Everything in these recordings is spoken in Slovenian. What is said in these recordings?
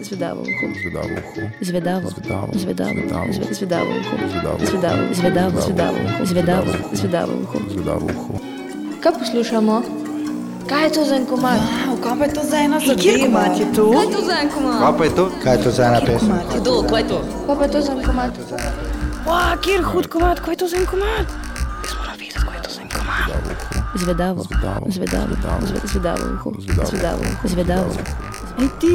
Zvedavo uho. Zvedavo uho. Zvedavo. Zvedavo. Zvedavo. Zvedavo. Zve- Zvedavo uho. Zvedavo. Zvedavo. Zvedavo. Zvedavo. Zvedavo. Zvedavo uho. Zvedavo uho. Kaj poslušamo? Kaj je to za en komad? Wow, kaj pa je to za ena zadeva? Kjer komat je to? Kaj je to za en komad? Kaj pa je to? Kaj je to za ena pesem? Kdo, kaj je to? Kaj pa je to za en komad? Wow, kjer hud komat, kaj je to za en komat? Zvedavo. Zvedavo. Zvedavo. Zvedavo. Zve- Zvedavo uho. Zvedavo. Zvedavo uho. Zvedavo. Ej ti,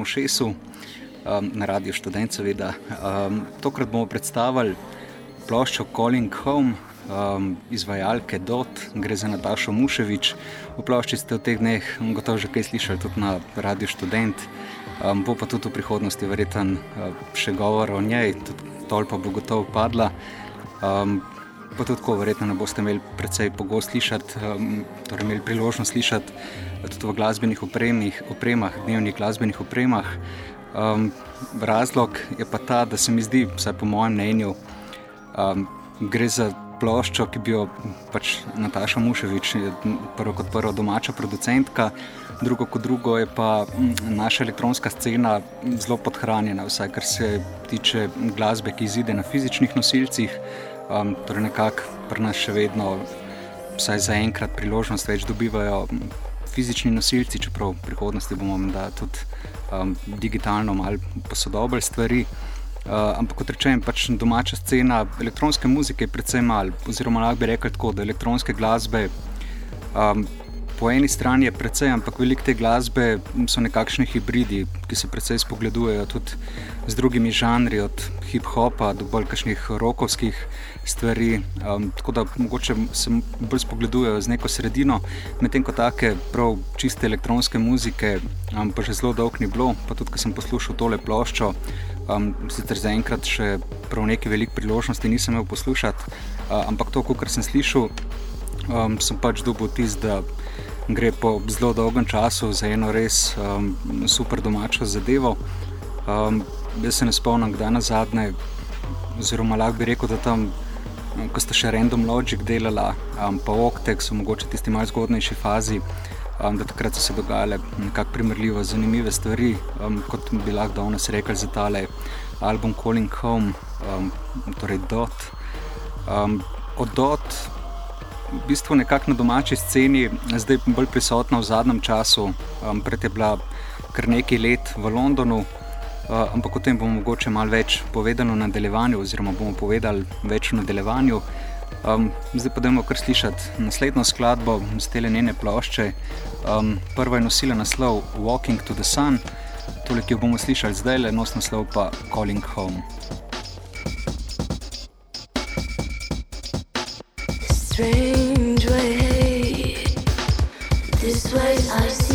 Davom Ošesu um, na Radiu Študent, seveda. Um, tokrat bomo predstavili ploščo Calling Home, um, izvajalke Dot, gre za Natašo Muševič. V plošči ste v teh dneh gotovo že kaj slišali tudi na Radiu Študent. Um, bo pa tudi v prihodnosti verjetno uh, še govor o njej, tudi tolpa bo gotovo padla. Um, pa tudi tako, verjetno ne boste imeli precej pogosto slišati, um, torej imeli priložnost slišati tudi v glasbenih opremih, opremah, dnevnih glasbenih opremah. Um, razlog je pa ta, da se mi zdi, vsaj po mojem mnenju, um, gre za ploščo, ki bi jo pač Nataša Muševič, prvo kot prvo domača producentka, drugo kot drugo je pa mm, naša elektronska scena zelo podhranjena, vsaj kar se tiče glasbe, ki izide na fizičnih nosilcih. Um, torej, nekako pri nas še vedno vsaj zaenkrat priložnost več dobivajo fizični nosilci, čeprav v prihodnosti bomo da tudi um, digitalno malo posodobili stvari. Uh, ampak kot rečem, pač domača scena elektronske muzike je precej malo, oziroma lahko bi rekel tako, da elektronske glasbe um, po eni strani je precej, ampak veliko te glasbe so nekakšni hibridi, ki se precej spogledujejo tudi z drugimi žanri, od hip-hopa do bolj kakšnih rokovskih stvari. Um, tako da mogoče se bolj spogledujejo z neko sredino, medtem ko take prav čiste elektronske muzike, um, pa že zelo dolgo ni bilo. Pa tudi, ko sem poslušal tole ploščo, um, sicer zaenkrat še prav neki velik priložnosti nisem imel poslušati, uh, ampak to, kar sem slišal. Um, sem pač dobil tisto, da gre po zelo dolgem času za eno res um, super domačo zadevo. Um, jaz se ne spomnim, kdaj na zadnje, oziroma lahko bi rekel, da tam, um, ko ste še Random Logic delali, um, pa Octex, mogoče tisti malce zgodnejši fazi. Um, da takrat so se dogajale nekako primerljivo zanimive stvari, um, kot bi lahko danes rekel za tale album Calling Home, um, torej Dot. Um, od Dot v bistvu nekako na domači sceni, zdaj bolj prisotna v zadnjem času. Um, pred je bila kar nekaj let v Londonu, uh, ampak o tem bomo mogoče malo več povedali v nadaljevanju, oziroma bomo povedali več v nadaljevanju. Um, zdaj pa dajmo kar slišati naslednjo skladbo z te njene plošče. Um, prva je nosila naslov Walking to the Sun, toliko jo bomo slišali zdaj, le nos naslov pa Calling Home. strange ways I see.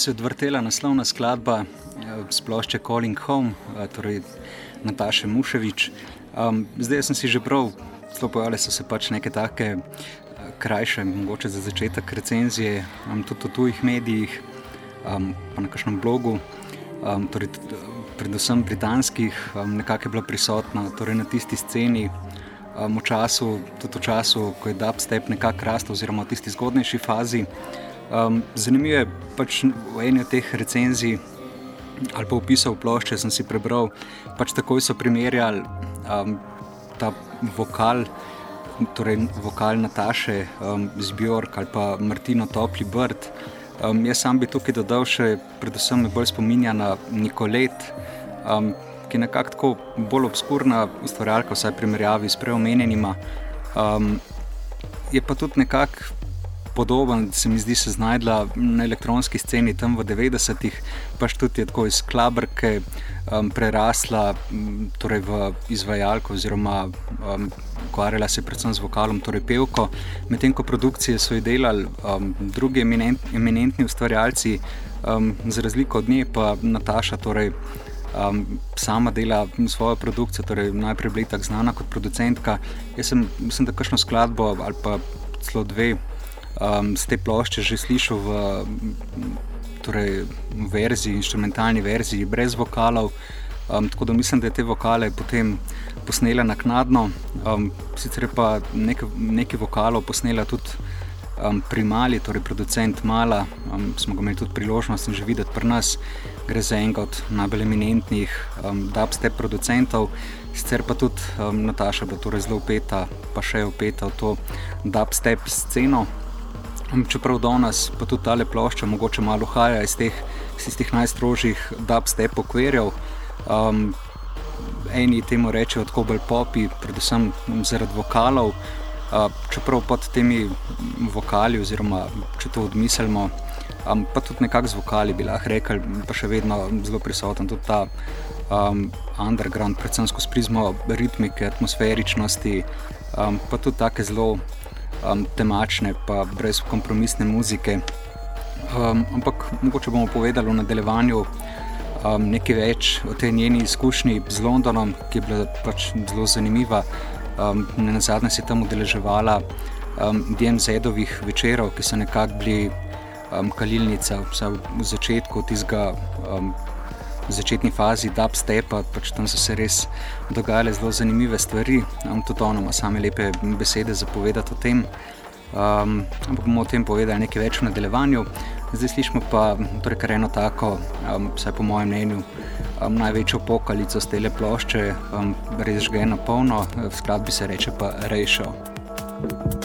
Se je odvrtela naslovna skladba splošče Calling Home, torej Nataše Muševič. Um, zdaj sem si že prav, zelo pojavile so se pač neke take krajše, mogoče za začetek recenzije, um, tudi v tujih medijih, um, pa na kakšnem blogu, um, torej, predvsem britanskih, um, nekako je bila prisotna torej na tisti sceni. Um, v času, tudi v času, ko je dubstep nekako rastel, oziroma v tisti zgodnejši fazi. Um, zanimivo je, pač v eni od teh recenzij ali pa opisal plošče, sem si prebral, pač takoj so primerjali um, ta vokal, torej vokal Nataše um, z Bjork ali pa Martino Topli Brd. Um, jaz sam bi tukaj dodal še, predvsem me bolj spominja na Nikolet, um, ki je nekako bolj obskurna ustvarjalka, vsaj primerjavi s preomenjenima. Um, je pa tudi nekako podoben, se mi zdi, se znajdla na elektronski sceni tam v 90-ih, pač tudi je tako iz klabrke um, prerasla torej v izvajalko oziroma um, ukvarjala se predvsem z vokalom, torej pevko, medtem ko produkcije so jo delali um, drugi eminent, eminentni ustvarjalci, um, za razliko od nje pa Nataša torej, um, sama dela svojo produkcijo, torej najprej bila tako znana kot producentka. Jaz sem, mislim, da kakšno skladbo ali pa celo dve um, z te plošče že slišal v torej, verziji, instrumentalni verziji, brez vokalov. Um, tako da mislim, da je te vokale potem posnela naknadno. Um, sicer pa nekaj, nekaj vokalov posnela tudi um, pri Mali, torej producent Mala. Um, smo ga imeli tudi priložnost in že videti pri nas. Gre za enega od najbolj eminentnih um, dubstep producentov. Sicer pa tudi um, Nataša bo torej zelo upeta, pa še upeta v to dubstep sceno. Čeprav danes pa tudi ta plošča mogoče malo haja iz teh, iz teh najstrožjih dubstep okvirjev. Um, eni temu rečejo tako bolj popi, predvsem zaradi vokalov. Uh, čeprav pod temi vokali, oziroma če to odmislimo, um, pa tudi nekako z vokali bi lahko rekel, pa še vedno zelo prisoten tudi ta um, underground, predvsem skozi prizmo ritmike, atmosferičnosti, um, pa tudi take zelo um, temačne, pa brez kompromisne muzike. Um, ampak mogoče bomo povedali v nadaljevanju um, nekaj več o tej njeni izkušnji z Londonom, ki je bila pač zelo zanimiva. Um, na zadnje se je tam udeleževala um, DMZ-ovih večerov, ki so nekako bili um, kalilnica v začetku tistega. Um, začetni fazi dubstepa, pač tam so se res dogajale zelo zanimive stvari. Um, tudi ono same lepe besede za povedati o tem. Um, ampak bomo o tem povedali nekaj več v nadaljevanju. Zdaj slišimo pa torej kar eno tako, um, vsaj po mojem mnenju, um, največjo pokalico z tele plošče, um, res žgena polno, v skladbi se reče pa you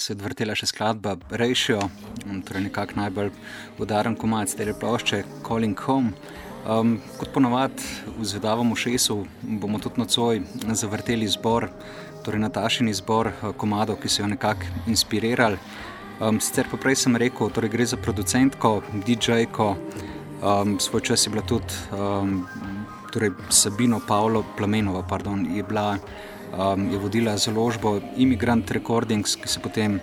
se je vrtela še skladba Ratio, torej nekako najbolj udaren komat te plošče Calling Home. Um, kot ponovadi v Zvedavem ušesu bomo tudi nocoj zavrteli zbor, torej Natašini zbor komadov, ki so jo nekako inspirirali. Um, sicer pa prej sem rekel, torej gre za producentko, DJ-ko, um, svoj čas je bila tudi um, torej Sabino Pavlo Plamenova, pardon, je bila um, je vodila založbo Immigrant Recordings, ki se je potem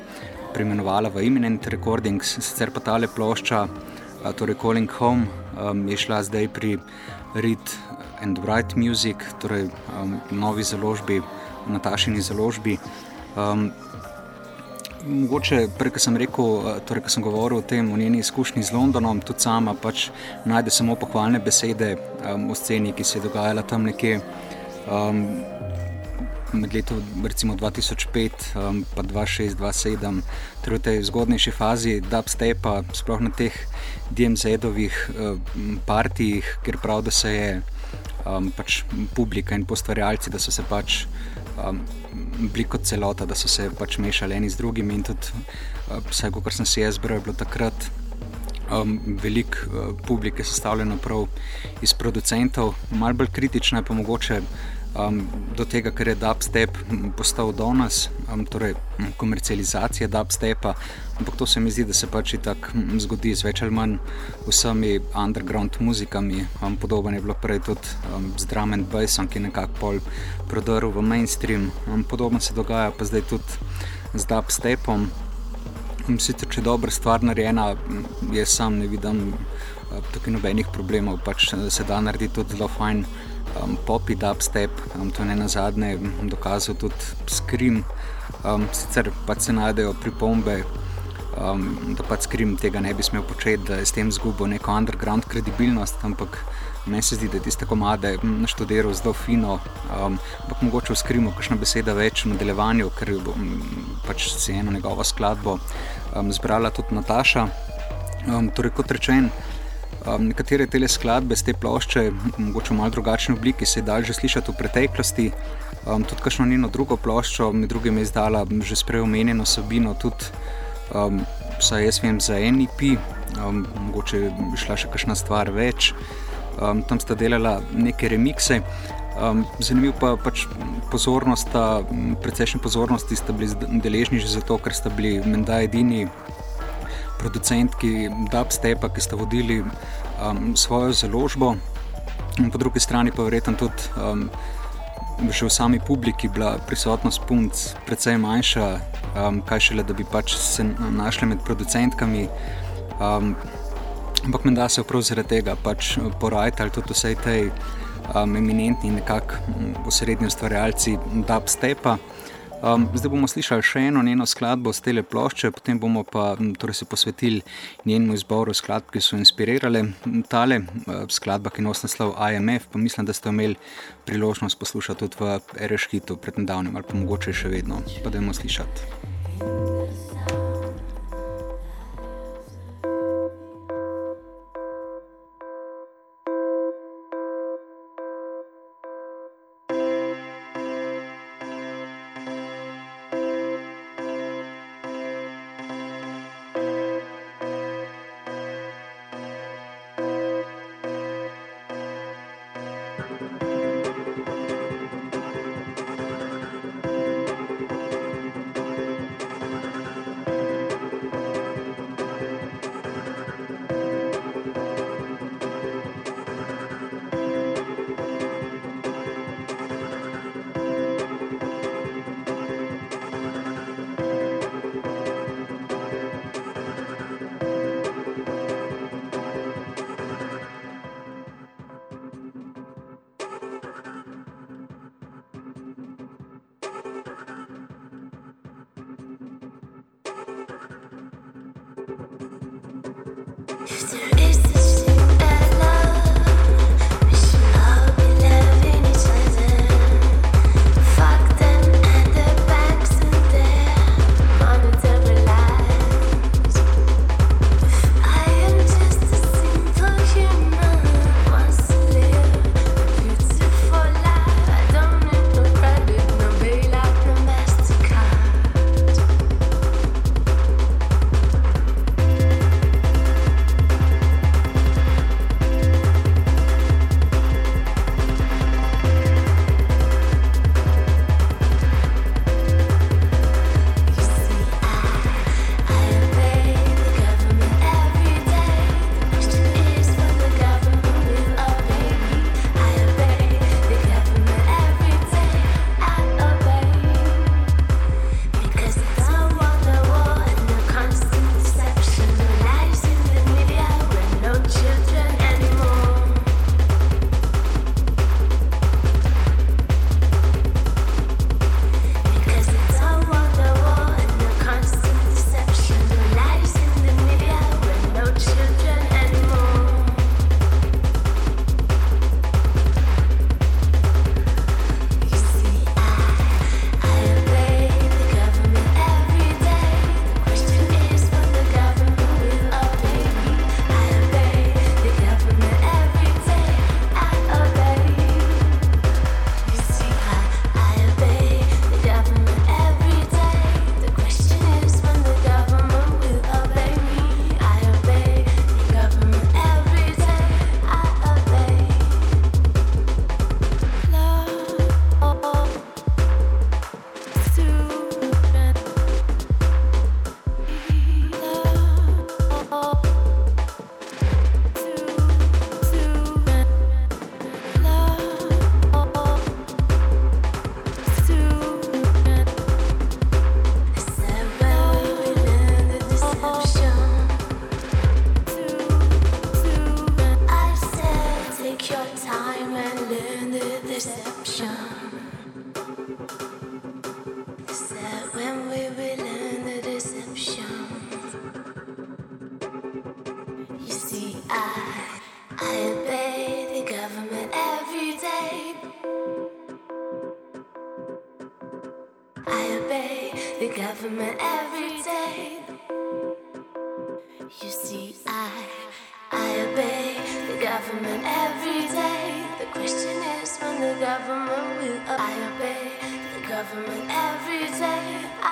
preimenovala v Imminent Recordings, sicer pa tale plošča, uh, torej Calling Home, um, je šla zdaj pri Read and Write Music, torej um, novi založbi, Natašini založbi. Um, Mogoče, prej, ko sem rekel, torej, sem govoril o tem, o njeni izkušnji z Londonom, tudi sama pač najde samo pohvalne besede um, o sceni, ki se je dogajala tam nekje. Um, med letom 2005 in 2006-2007, ter v tej zgodnejši fazi dubstepa, sploh na teh DMZ-ovih um, partijih, kjer prav, da se je um, pač publika in postvarjalci, da so se pač um, bili kot celota, da so se pač mešali eni z drugimi. In tudi, uh, vsaj kot sem si jaz bral, je bilo takrat. Um, Veliko uh, publike je sestavljeno prav iz producentov, malo bolj kritično je pa mogoče um, do tega, kar je dubstep postal danes, um, torej komercializacija dubstepa. Ampak to se mi zdi, da se pač tako zgodi z več ali manj vsemi underground muzikami. Um, podoben je bilo prej tudi um, z drum and bassom, ki je nekako pol prodrl v mainstream. Um, podobno se dogaja pa zdaj tudi z dubstepom. Sicer, če je dobra stvar narejena, jaz sam ne vidim tukaj nobenih problemov, pač se da narediti tudi zelo fajn um, popi dubstep, um, to je na zadnje dokazal tudi skrim. Um, sicer pa se najdejo pripombe, um, da pač skrim tega ne bi smel početi, da je s tem zgubil neko underground kredibilnost, ampak meni se zdi, da je tiste komade naštudiral zelo fino, um, ampak mogoče v skrimu kakšna beseda več v nadaljevanju, ker um, pač si eno njegovo skladbo um, zbrala tudi Nataša. Um, torej, kot rečeno, Um, nekatere te skladbe z te plošče, mogoče v malo drugačni obliki, se je dal že slišati v preteklosti. Um, tudi kakšno njeno drugo ploščo, med drugim je izdala že spreomenjeno Sabino, tudi um, vsaj jaz vem za NIP, um, mogoče bi šla še kakšna stvar več. Um, tam sta delala neke remikse. Um, zanimivo pa je pač pozornost, precejšnja pozornosti sta bili deležni že zato, ker sta bili menda edini producentki Dubstepa, ki sta vodili um, svojo založbo, in po drugi strani pa verjetno tudi um, že v sami publiki bila prisotnost punc precej manjša, um, kaj šele, da bi pač se našli med producentkami. Um, ampak menda se prav zaradi tega pač porajali tudi vse te um, eminentni nekako osrednji ustvarjalci Dubstepa. Um, zdaj bomo slišali še eno njeno skladbo z tele plošče, potem bomo pa torej, se posvetili njenemu izboru skladb, ki so inspirirale tale uh, skladba, ki nosi naslov IMF. Pa mislim, da ste imeli priložnost poslušati tudi v Ereškitu pred nedavnim ali pa mogoče še vedno. Pa da bomo slišati. Every day.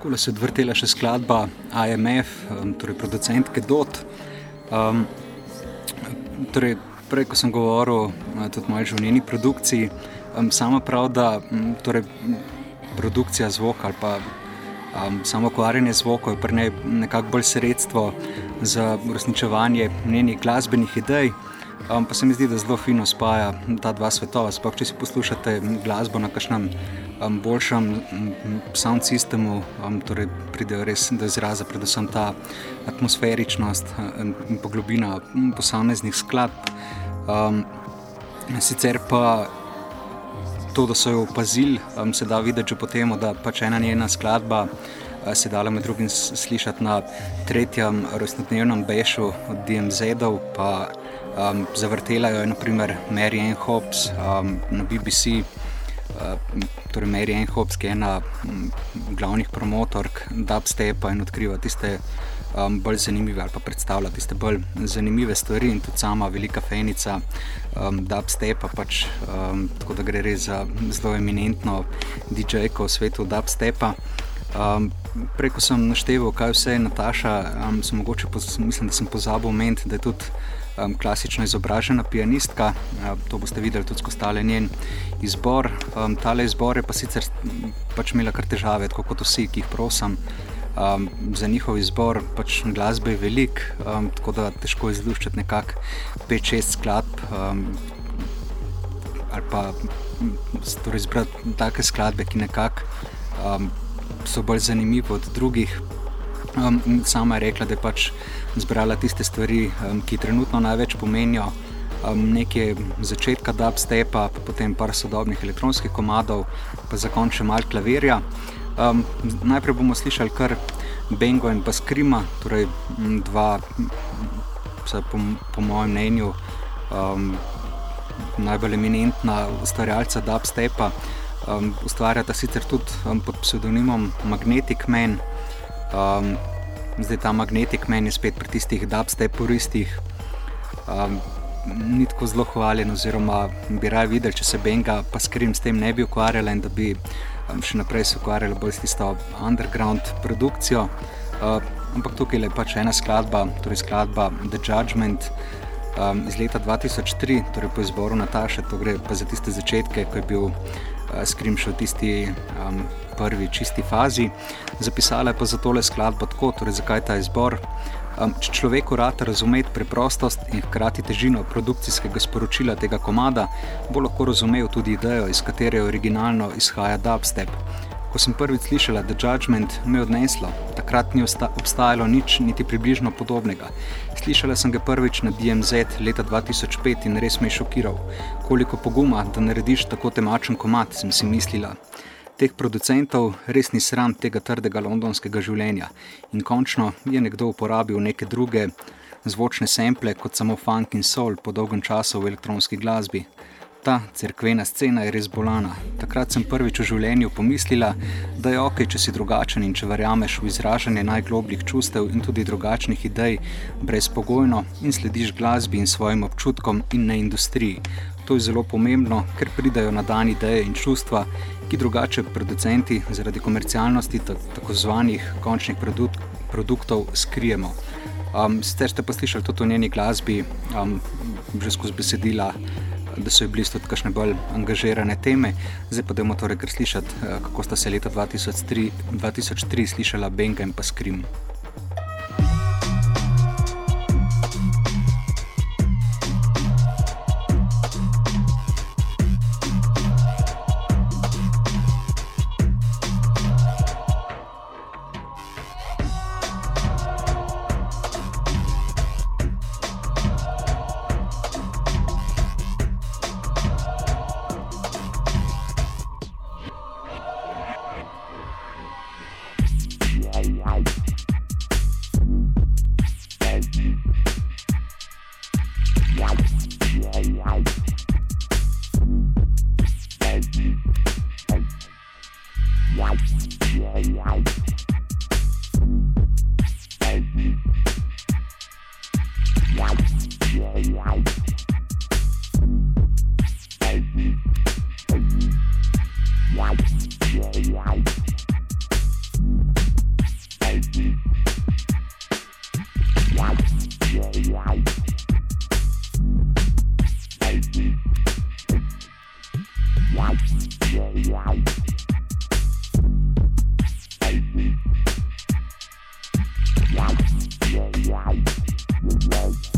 Tako se je odvrtela še skladba IMF, torej producentke Dot. Um, torej, prej, ko sem govoril uh, tudi o moji življenjski produkciji, um, sama prav, da um, torej, produkcija zvoka ali pa um, samo ukvarjanje zvokov je pri njej nekako bolj sredstvo za uresničevanje njenih glasbenih idej. Um, pa se mi zdi, da zelo fino spaja ta dva svetova. Sploh če si poslušate glasbo na kakšnem um, boljšem um, sound sistemu, um, torej pridejo res do izraza predvsem ta atmosferičnost um, in poglobina um, posameznih skladb. Um, sicer pa to, da so jo opazili, um, se da videti že po tem, da pač ena njena skladba uh, se dala med drugim slišati na tretjem rojstnodnevnem bešu od DMZ-ov, pa um, zavrtela jo je naprimer Mary Ann Hobbs um, na BBC. Uh, torej, Mary Ann Hobbs, ki je ena um, glavnih promotork dubstepa in odkriva tiste um, bolj zanimive ali pa predstavlja tiste bolj zanimive stvari in tudi sama velika fenica um, dubstepa, pač, um, tako da gre res za zelo eminentno DJ-ko v svetu dubstepa. Um, preko sem našteval, kaj vse je Nataša, um, sem mogoče poz, mislim, da sem pozabil omeniti, da je tudi um, klasično izobražena pianistka. Uh, to boste videli tudi skozi tale njen izbor. Um, tale izbor je pa sicer pač imela kar težave, tako kot vsi, ki jih prosim. Um, za njihov izbor pač glasbe je velik, um, tako da težko je izluščiti nekako 5-6 skladb. Um, ali pa torej izbrati take skladbe, ki nekako um, so bolj zanimive od drugih. Um, in sama je rekla, da je pač zbrala tiste stvari, um, ki trenutno največ pomenijo. Um, nekaj začetka dubstepa, pa potem par sodobnih elektronskih komadov, pa za konec še malo klavirja. Um, najprej bomo slišali kar Bengo in pa Skrima, torej dva, vsaj po, po mojem mnenju, um, najbolj eminentna ustvarjalca dubstepa. Um, ustvarjata sicer tudi um, pod psevdonimom Magnetic Man. Um, zdaj ta Magnetic Man je spet pri tistih dubstep puristih. Um, ni tako zelo hvalen, oziroma bi raje videli, če se Benga pa Skrim s tem ne bi ukvarjala in da bi um, še naprej se ukvarjala bolj s tisto underground produkcijo. Uh, ampak tukaj je pač ena skladba, torej skladba The Judgment um, iz leta 2003, torej po izboru Nataše, to gre pa za tiste začetke, ko je bil uh, Skrim še v tisti um, prvi čisti fazi. Zapisala je pa za tole skladbo tako, torej zakaj ta izbor. Um, če človeku rata razumeti preprostost in hkrati težino produkcijskega sporočila tega komada, bo lahko razumel tudi idejo, iz katere originalno izhaja dubstep. Ko sem prvič slišala The Judgment, me je odneslo. Takrat ni obstajalo nič niti približno podobnega. Slišala sem ga prvič na DMZ leta 2005 in res me je šokiral. Koliko poguma, da narediš tako temačen komat, sem si mislila teh producentov res ni sram tega trdega londonskega življenja. In končno je nekdo uporabil neke druge zvočne sample kot samo funk in soul po dolgem času v elektronski glasbi. Ta cerkvena scena je res bolana. Takrat sem prvič v življenju pomislila, da je ok, če si drugačen in če verjameš v izražanje najglobljih čustev in tudi drugačnih idej, brezpogojno in slediš glasbi in svojim občutkom in ne industriji. To je zelo pomembno, ker pridajo na dan ideje in čustva, ki drugače producenti zaradi komercialnosti tako zvanih končnih produkt, produktov skrijemo. Um, ste pa slišali tudi v njeni glasbi, um, že skozi besedila, da so bili tudi kakšne bolj angažirane teme. Zdaj pa dajmo torej kar slišati, uh, kako sta se leta 2003, 2003 slišala Benga in pa Skrim. Música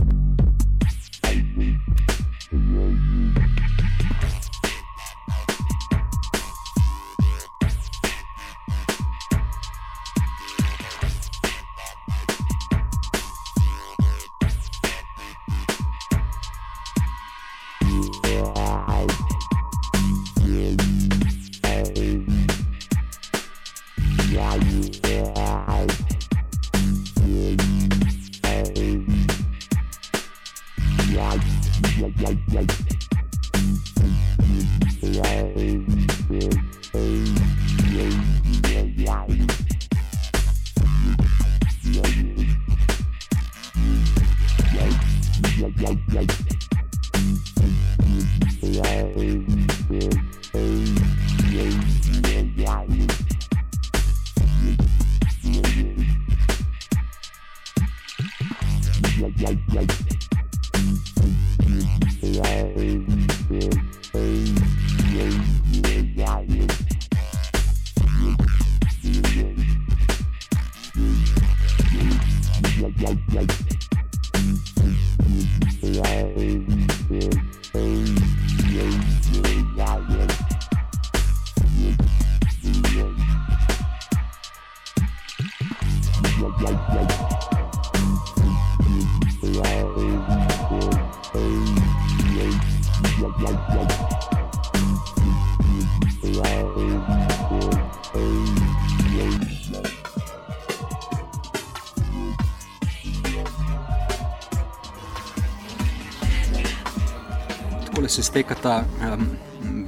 se stekata um,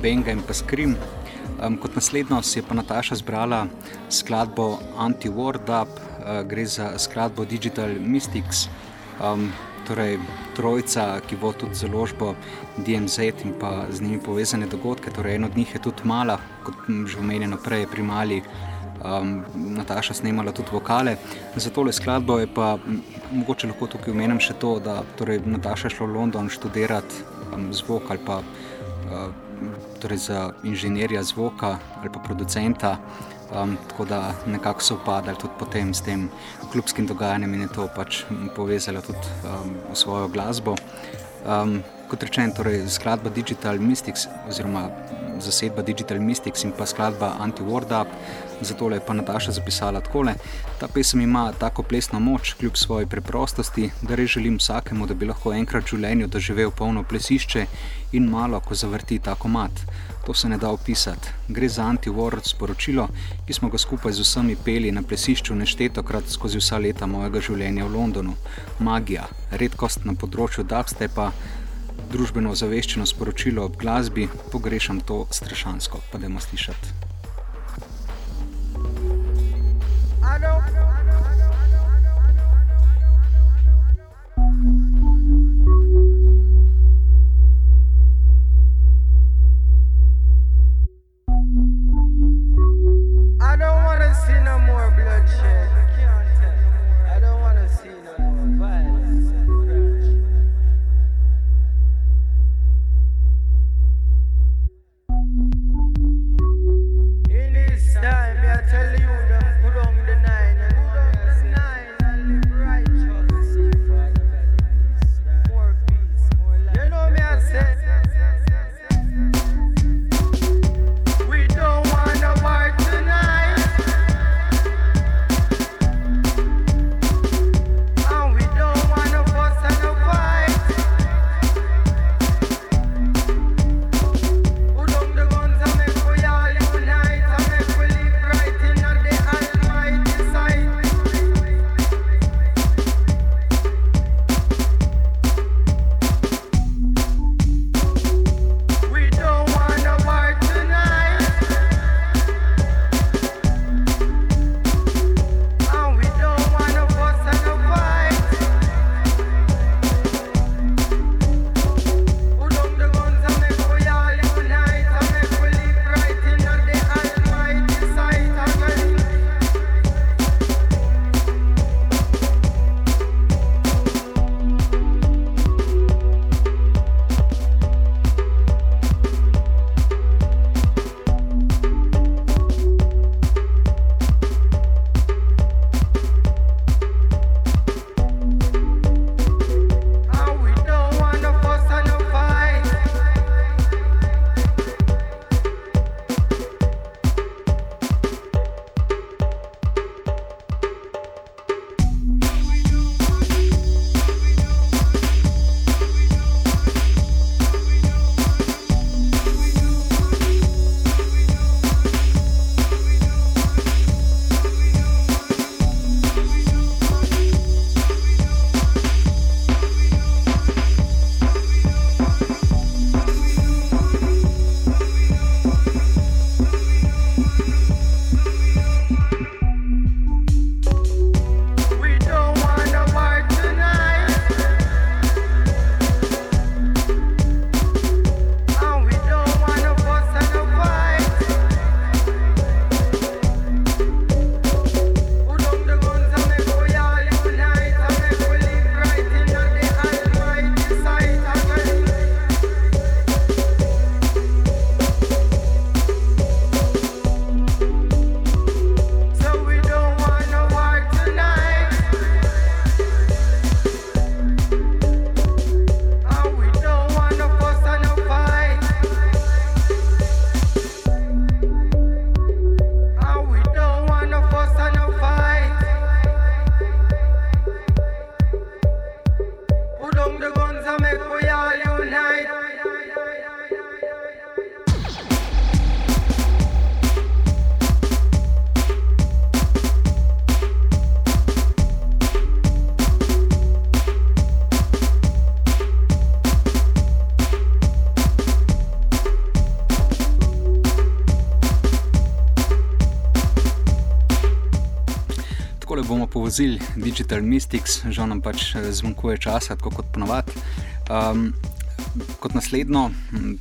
Benga in pa Skrim. Um, kot naslednjo si je pa Nataša zbrala skladbo Anti-War Dub, uh, gre za skladbo Digital Mystics, um, torej trojca, ki bo tudi založbo DMZ in pa z njimi povezane dogodke. Torej, en od njih je tudi mala, kot že omenjeno prej, pri mali. Um, Nataša snemala tudi vokale. Za tole skladbo je pa mogoče lahko tukaj omenim še to, da torej, Nataša je šla v London študirati um, zvok ali pa uh, torej za inženirja zvoka ali pa producenta. Um, tako da nekako so upadali tudi potem s tem klubskim dogajanjem in je to pač povezalo tudi um, v svojo glasbo. Um, kot rečeno, torej skladba Digital Mystics oziroma zasedba Digital Mystics in pa skladba Anti-Word Up. Zato je pa Nataša zapisala takole: Ta pesem ima tako plesno moč, kljub svoji preprostosti, da res želim vsakemu, da bi lahko enkrat v življenju doživel polno plesišče in malo, ko zavrti tako mat. To se ne da opisati. Gre za anti-word sporočilo, ki smo ga skupaj z vsemi peli na plesišču neštetokrat skozi vsa leta mojega življenja v Londonu. Magija, redkost na področju dubstepa, družbeno ozaveščeno sporočilo ob glasbi, pogrešam to strašansko. Pa dajmo slišati. Povozili Digital Mystics, žal nam pač eh, zmanjkuje časa, tako kot ponovadi. Um, kot naslednjo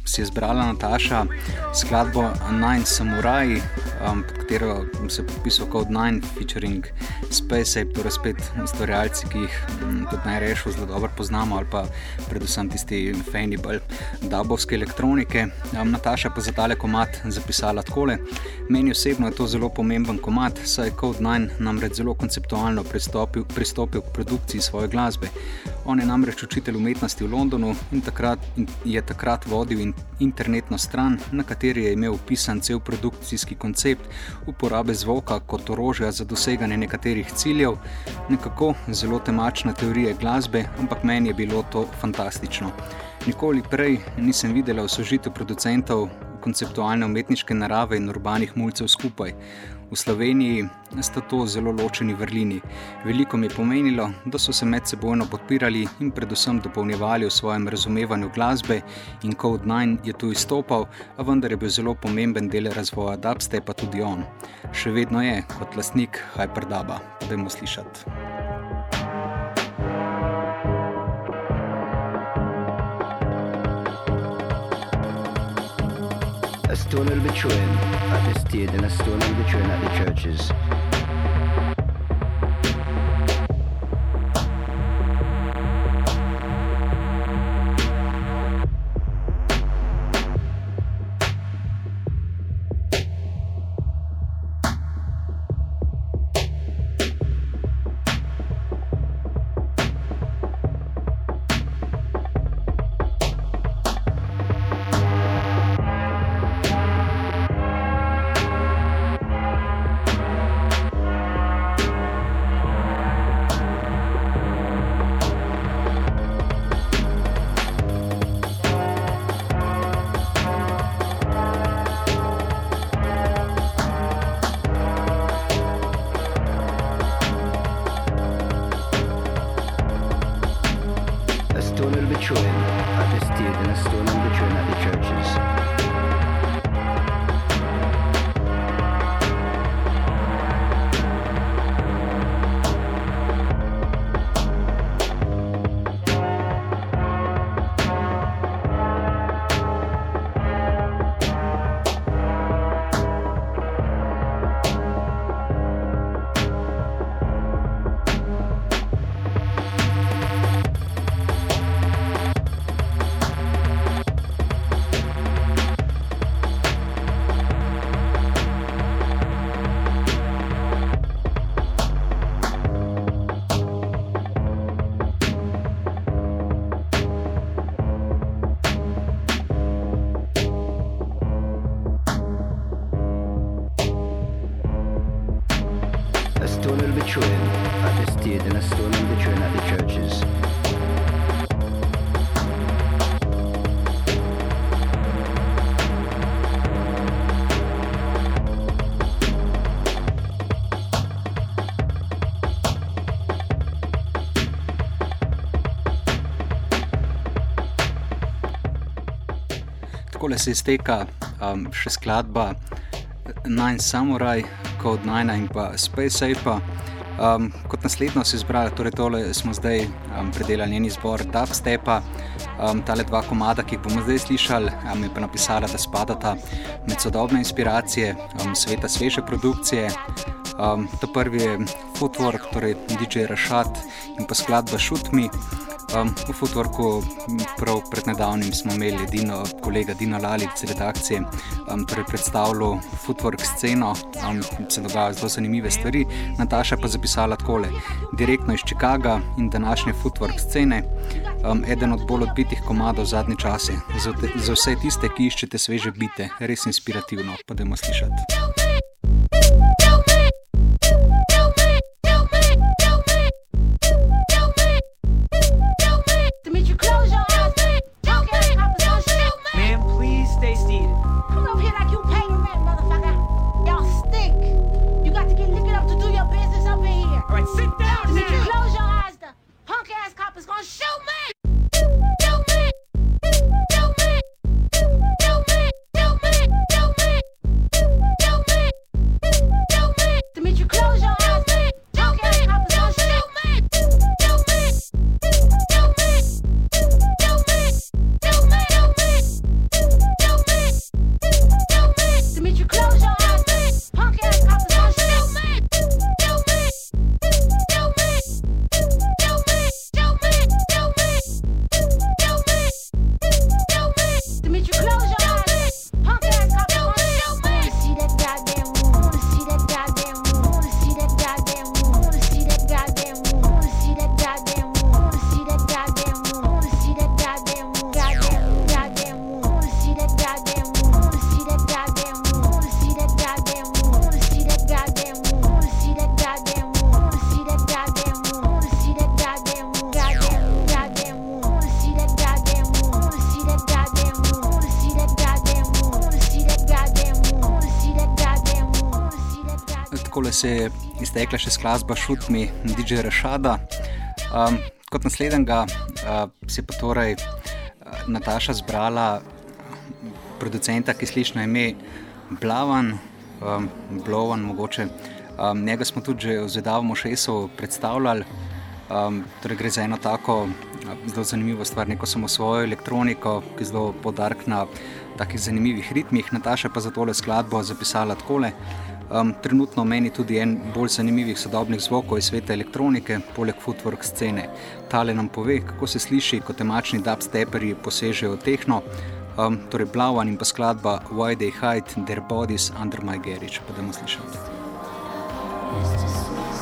si je izbrala Nataša skladbo Nine Samurai, um, pod katero se je podpisal kot Nine, featuring Space Ape, torej spet ustvarjalci, ki jih um, tudi najrešil zelo dobro poznamo, ali pa predvsem tisti fani bolj dubovske elektronike. Nataša pa za tale komat zapisala takole. Meni osebno je to zelo pomemben komat, saj je Code 9 namreč zelo konceptualno pristopil, pristopil k produkciji svoje glasbe. On je namreč učitelj umetnosti v Londonu in takrat in je takrat vodil in internetno stran, na kateri je imel upisan cel produkcijski koncept uporabe zvoka kot orožja za doseganje nekaterih ciljev, nekako zelo temačna teorija glasbe, ampak meni je bilo to fantastično. Nikoli prej nisem videla v sožitju producentov konceptualne umetniške narave in urbanih mulcev skupaj. V Sloveniji sta to zelo ločeni vrlini. Veliko mi je pomenilo, da so se med sebojno podpirali in predvsem dopolnjevali v svojem razumevanju glasbe, in Code 9 je tu izstopal, a vendar je bil zelo pomemben del razvoja dubstepa tudi on. Še vedno je kot lastnik Hyperduba. Dajmo slišati. a stone will be train at the stadium and a stone will be train at the churches. Takole se izteka um, še skladba Nine Samurai, Code 9 in pa Space Ape. Um, kot naslednjo si izbrala, torej tole smo zdaj um, predelali njen izbor dubstepa. Um, tale dva komada, ki jih bomo zdaj slišali, um, je pa napisala, da spadata med sodobne inspiracije, um, sveta sveže produkcije. Um, ta prvi je Footwork, torej DJ Rašat in pa skladba Shoot Me. Um, v Footworku prav pred nedavnim smo imeli edino kolega Dino Lalic redakcije, um, torej predstavljal Footwork sceno, um, se dogajajo zelo zanimive stvari. Nataša pa zapisala takole: direktno iz Chicaga in današnje Footwork scene, um, eden od bolj odbitih komadov zadnje čase. Za, te, za vse tiste, ki iščete sveže bite, res inspirativno, pa dajmo slišati. Se je iztekla še skladba Šutmi DJ Rašada. Um, kot naslednjega uh, si pa torej uh, Nataša zbrala producenta, ki sliši na ime Blavan, um, Blovan, mogoče. Um, njega smo tudi že v Zvedavu Šesu predstavljali. Um, torej gre za eno tako zelo zanimivo stvar, neko samo svojo elektroniko, ki je zelo podark na takih zanimivih ritmih. Nataša pa za tole skladbo zapisala takole. Um, trenutno meni tudi en bolj zanimivih sodobnih zvokov iz sveta elektronike, poleg footwork scene. Tale nam pove, kako se sliši, ko temačni dubsteperi posežejo tehno. Um, torej, Blavan in pa skladba Why They Hide Their Bodies Under My Garage. Pa da bomo slišali. takole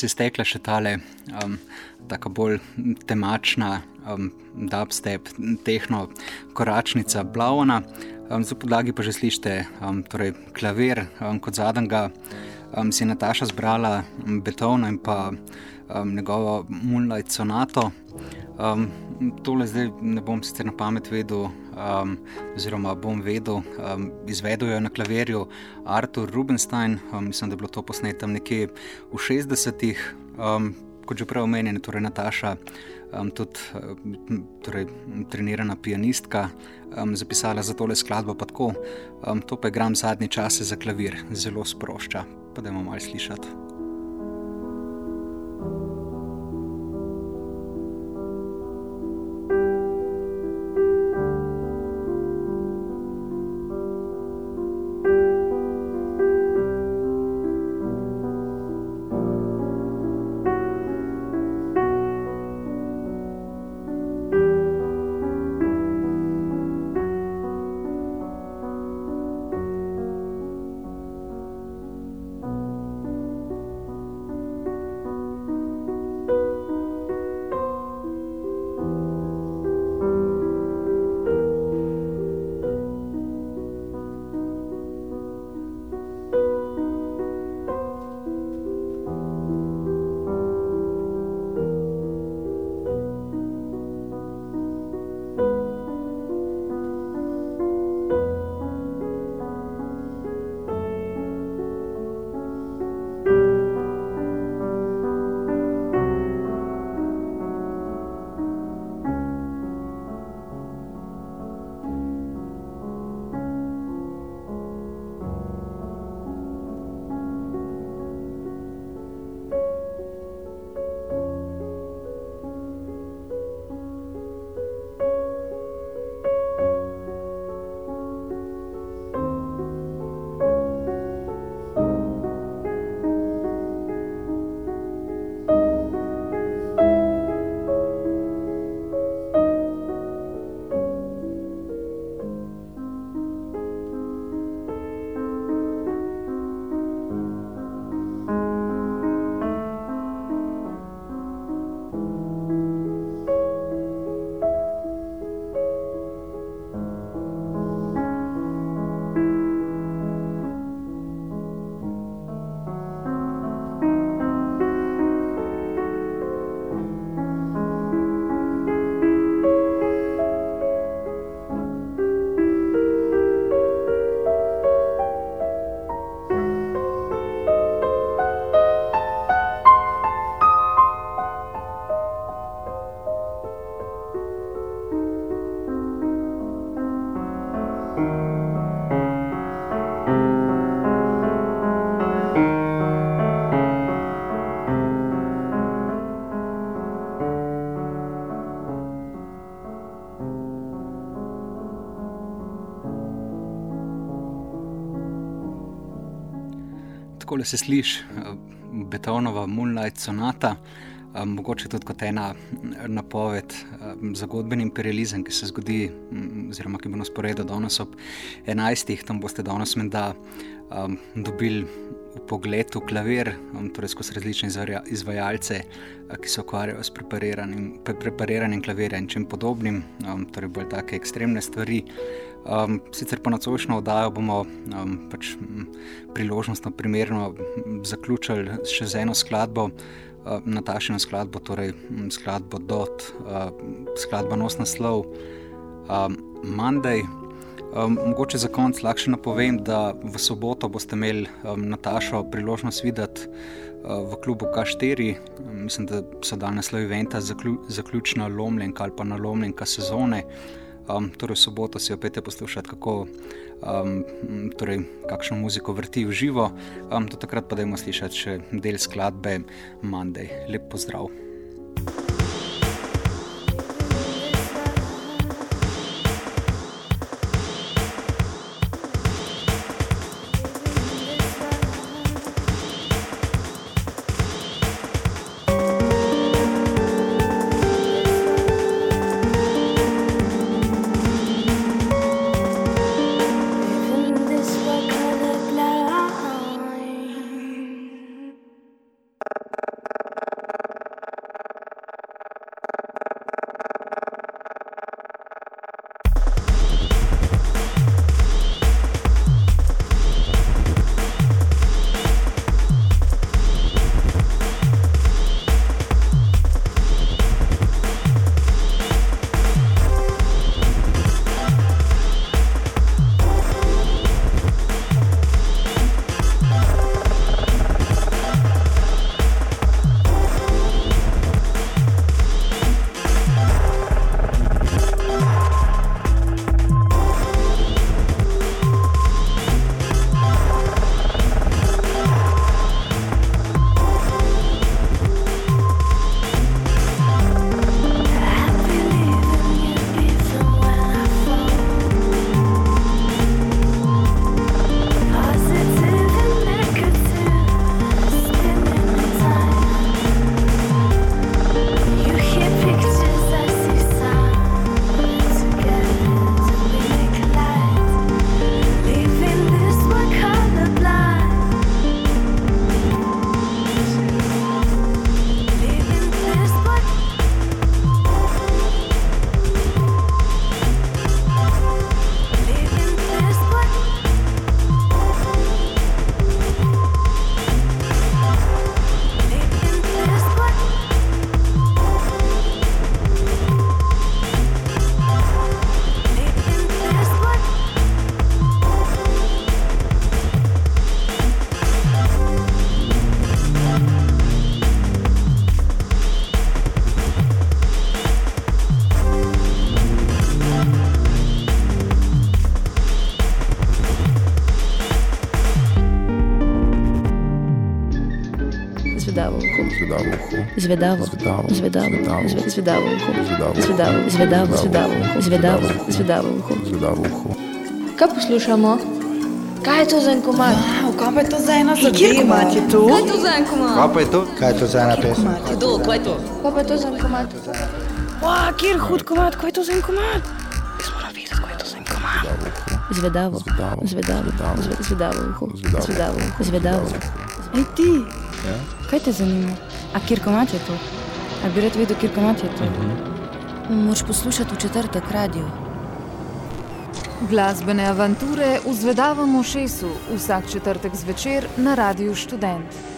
se je stekla še tale um, tako bolj temačna um, dubstep, tehno koračnica Blauna. Um, za podlagi pa že slišite um, torej klavir, um, kot zadnjega um, si je Nataša zbrala Beethovna in pa um, njegovo Moonlight sonato. Um, tole zdaj ne bom sicer na pamet vedel, um, oziroma bom vedel, um, izvedel jo na klavirju Artur Rubenstein, um, mislim, da je bilo to posneto nekje v 60-ih, um, kot že prej omenjeno, torej Nataša, um, tudi um, torej, trenirana pianistka, um, zapisala za tole skladbo pa tako. Um, to pa je gram zadnji čas za klavir, zelo sprošča, pa da imamo malo slišati. Tako se sliši Beethovenova Moonlight sonata. Um, mogoče tudi kot ena napoved um, za godbeni imperializem, ki se zgodi, um, oziroma ki bo na sporedu danes ob 11. tam boste danes menda um, dobili pogled v klavir, torej skozi različne izvajalce, uh, ki se ukvarjajo s prepariranjem, pre prepariranjem klavirja in čim podobnim, torej bolj take ekstremne stvari. Um, sicer pa na cošno oddajo bomo um, pač, priložnostno, primerno zaključili še z eno skladbo. Uh, Natašino skladbo, torej skladbo Dot, uh, skladba nos naslov um, Monday. Um, mogoče za konec lahko napovem, da v soboto boste imeli um, Natašo priložnost videti uh, v klubu K4. Um, mislim, da so danes naslov eventa zaklju, zaključna lomljenka ali pa nalomljenka sezone. Um, torej, v soboto si opet poslušati, kako um, torej, kakšno muziko vrti v živo. Um, do takrat pa dajmo slišati še del skladbe Monday. Lep pozdrav. zvedavo, zvedavo, zvedavo, zvedavo uho, zvedavo, zvedavo, zvedavo, zvedavo uho, zvedavo uho. Kaj poslušamo? Kaj je to za en komad? Wow, kaj pa je to za ena zadeva? Kjer komad je to? Kaj je to za en komad? Kaj pa je to? Kaj je to za ena pesem? Kdo, kaj je to? Kaj pa je to za en komad? Wow, kjer hud komad, kaj je to za en komad? Jaz moram videti, kaj je to za en komad. Zvedavo, zvedavo, zvedavo, zvedavo uho, zvedavo uho, zvedavo. Ej ti, kaj te zanima? A kjer komat je to? A bi rad videl, kjer komat je to? Uh -huh. Moš poslušati v četrtek radio. Glasbene avanture v zvedavem ušesu vsak četrtek zvečer na Radiu Študent.